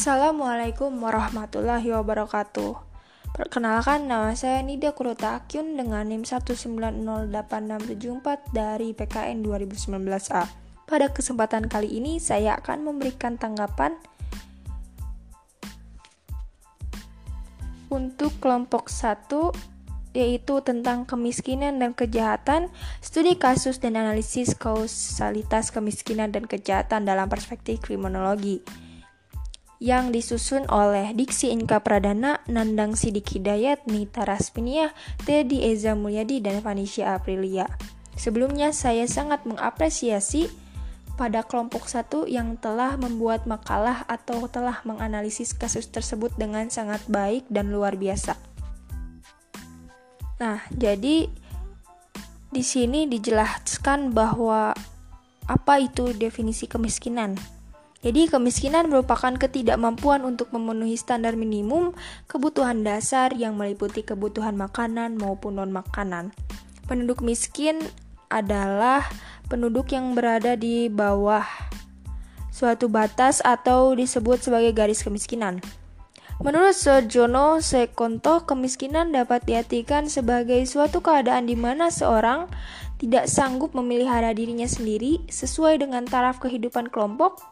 Assalamualaikum warahmatullahi wabarakatuh. Perkenalkan nama saya Nida Kurota Akyun dengan NIM 1908674 dari PKN 2019A. Pada kesempatan kali ini saya akan memberikan tanggapan untuk kelompok 1 yaitu tentang kemiskinan dan kejahatan, studi kasus dan analisis kausalitas kemiskinan dan kejahatan dalam perspektif kriminologi yang disusun oleh Diksi Inka Pradana, Nandang Sidik Hidayat, Nita Raspinia, Teddy Eza Mulyadi, dan Vanisha Aprilia. Sebelumnya saya sangat mengapresiasi pada kelompok satu yang telah membuat makalah atau telah menganalisis kasus tersebut dengan sangat baik dan luar biasa. Nah, jadi di sini dijelaskan bahwa apa itu definisi kemiskinan. Jadi, kemiskinan merupakan ketidakmampuan untuk memenuhi standar minimum kebutuhan dasar yang meliputi kebutuhan makanan maupun non-makanan. Penduduk miskin adalah penduduk yang berada di bawah suatu batas atau disebut sebagai garis kemiskinan. Menurut Sojono Sekonto, kemiskinan dapat diartikan sebagai suatu keadaan di mana seorang tidak sanggup memelihara dirinya sendiri sesuai dengan taraf kehidupan kelompok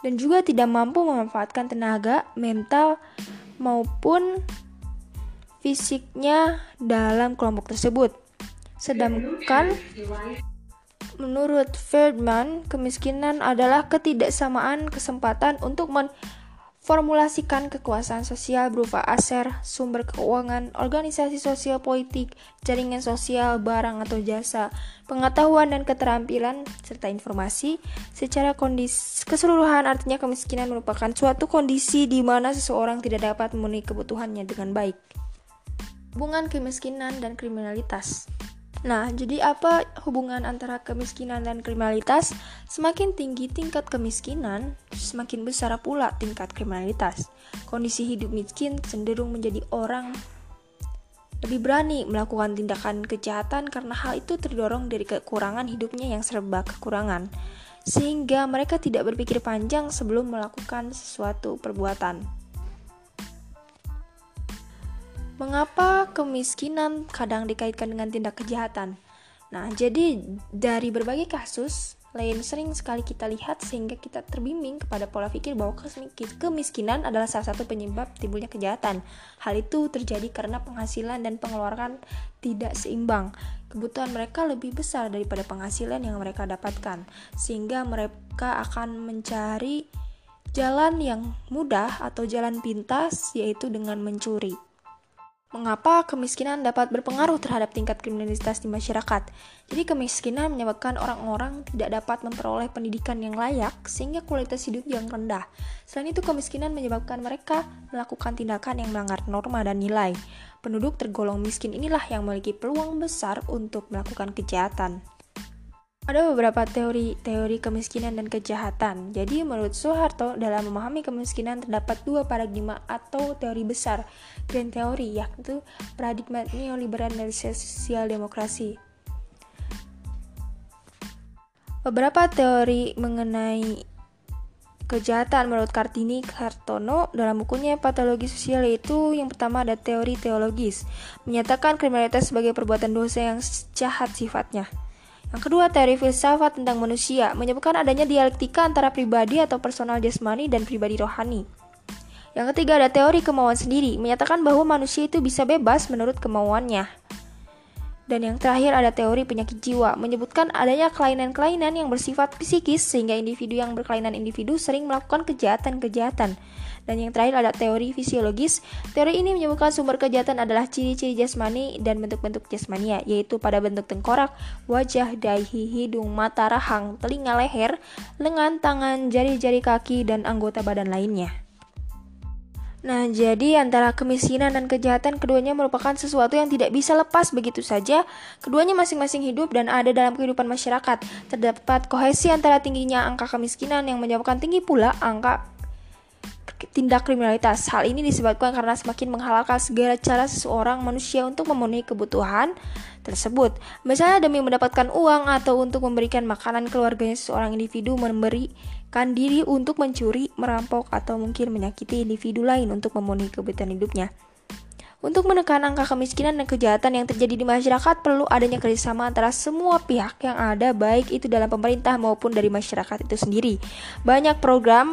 dan juga tidak mampu memanfaatkan tenaga, mental, maupun fisiknya dalam kelompok tersebut. Sedangkan menurut Ferdman, kemiskinan adalah ketidaksamaan kesempatan untuk men formulasikan kekuasaan sosial berupa aser, sumber keuangan, organisasi sosial politik, jaringan sosial, barang atau jasa, pengetahuan dan keterampilan, serta informasi. Secara kondisi keseluruhan artinya kemiskinan merupakan suatu kondisi di mana seseorang tidak dapat memenuhi kebutuhannya dengan baik. Hubungan kemiskinan dan kriminalitas Nah, jadi apa hubungan antara kemiskinan dan kriminalitas? Semakin tinggi tingkat kemiskinan, semakin besar pula tingkat kriminalitas. Kondisi hidup miskin cenderung menjadi orang lebih berani melakukan tindakan kejahatan karena hal itu terdorong dari kekurangan hidupnya yang serba kekurangan, sehingga mereka tidak berpikir panjang sebelum melakukan sesuatu perbuatan. Mengapa kemiskinan kadang dikaitkan dengan tindak kejahatan? Nah, jadi dari berbagai kasus lain sering sekali kita lihat sehingga kita terbimbing kepada pola pikir bahwa kemiskinan adalah salah satu penyebab timbulnya kejahatan. Hal itu terjadi karena penghasilan dan pengeluaran tidak seimbang. Kebutuhan mereka lebih besar daripada penghasilan yang mereka dapatkan, sehingga mereka akan mencari jalan yang mudah atau jalan pintas, yaitu dengan mencuri. Mengapa kemiskinan dapat berpengaruh terhadap tingkat kriminalitas di masyarakat? Jadi kemiskinan menyebabkan orang-orang tidak dapat memperoleh pendidikan yang layak sehingga kualitas hidup yang rendah. Selain itu kemiskinan menyebabkan mereka melakukan tindakan yang melanggar norma dan nilai. Penduduk tergolong miskin inilah yang memiliki peluang besar untuk melakukan kejahatan. Ada beberapa teori-teori kemiskinan dan kejahatan. Jadi, menurut Soeharto, dalam memahami kemiskinan terdapat dua paradigma atau teori besar grand teori, yaitu paradigma neoliberal dan sosial demokrasi. Beberapa teori mengenai kejahatan menurut Kartini Kartono dalam bukunya Patologi Sosial yaitu yang pertama ada teori teologis, menyatakan kriminalitas sebagai perbuatan dosa yang jahat sifatnya. Yang kedua, teori filsafat tentang manusia menyebutkan adanya dialektika antara pribadi atau personal jasmani dan pribadi rohani. Yang ketiga, ada teori kemauan sendiri, menyatakan bahwa manusia itu bisa bebas menurut kemauannya. Dan yang terakhir ada teori penyakit jiwa, menyebutkan adanya kelainan-kelainan yang bersifat psikis sehingga individu yang berkelainan individu sering melakukan kejahatan-kejahatan. Dan yang terakhir ada teori fisiologis. Teori ini menyebutkan sumber kejahatan adalah ciri-ciri jasmani dan bentuk-bentuk jasmania, yaitu pada bentuk tengkorak, wajah, dahi, hidung, mata, rahang, telinga, leher, lengan, tangan, jari-jari kaki, dan anggota badan lainnya. Nah, jadi antara kemiskinan dan kejahatan keduanya merupakan sesuatu yang tidak bisa lepas begitu saja. Keduanya masing-masing hidup dan ada dalam kehidupan masyarakat. Terdapat kohesi antara tingginya angka kemiskinan yang menyebabkan tinggi pula angka tindak kriminalitas. Hal ini disebabkan karena semakin menghalalkan segala cara seseorang manusia untuk memenuhi kebutuhan tersebut. Misalnya demi mendapatkan uang atau untuk memberikan makanan keluarganya seseorang individu memberikan diri untuk mencuri, merampok, atau mungkin menyakiti individu lain untuk memenuhi kebutuhan hidupnya. Untuk menekan angka kemiskinan dan kejahatan yang terjadi di masyarakat, perlu adanya kerjasama antara semua pihak yang ada, baik itu dalam pemerintah maupun dari masyarakat itu sendiri. Banyak program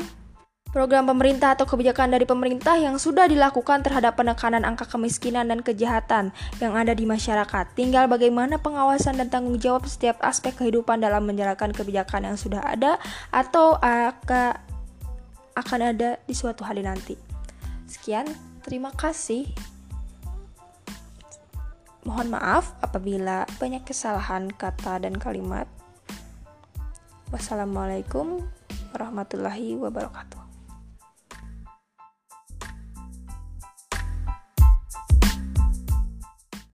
program pemerintah atau kebijakan dari pemerintah yang sudah dilakukan terhadap penekanan angka kemiskinan dan kejahatan yang ada di masyarakat. Tinggal bagaimana pengawasan dan tanggung jawab setiap aspek kehidupan dalam menjalankan kebijakan yang sudah ada atau akan ada di suatu hari nanti. Sekian, terima kasih. Mohon maaf apabila banyak kesalahan kata dan kalimat. Wassalamualaikum warahmatullahi wabarakatuh.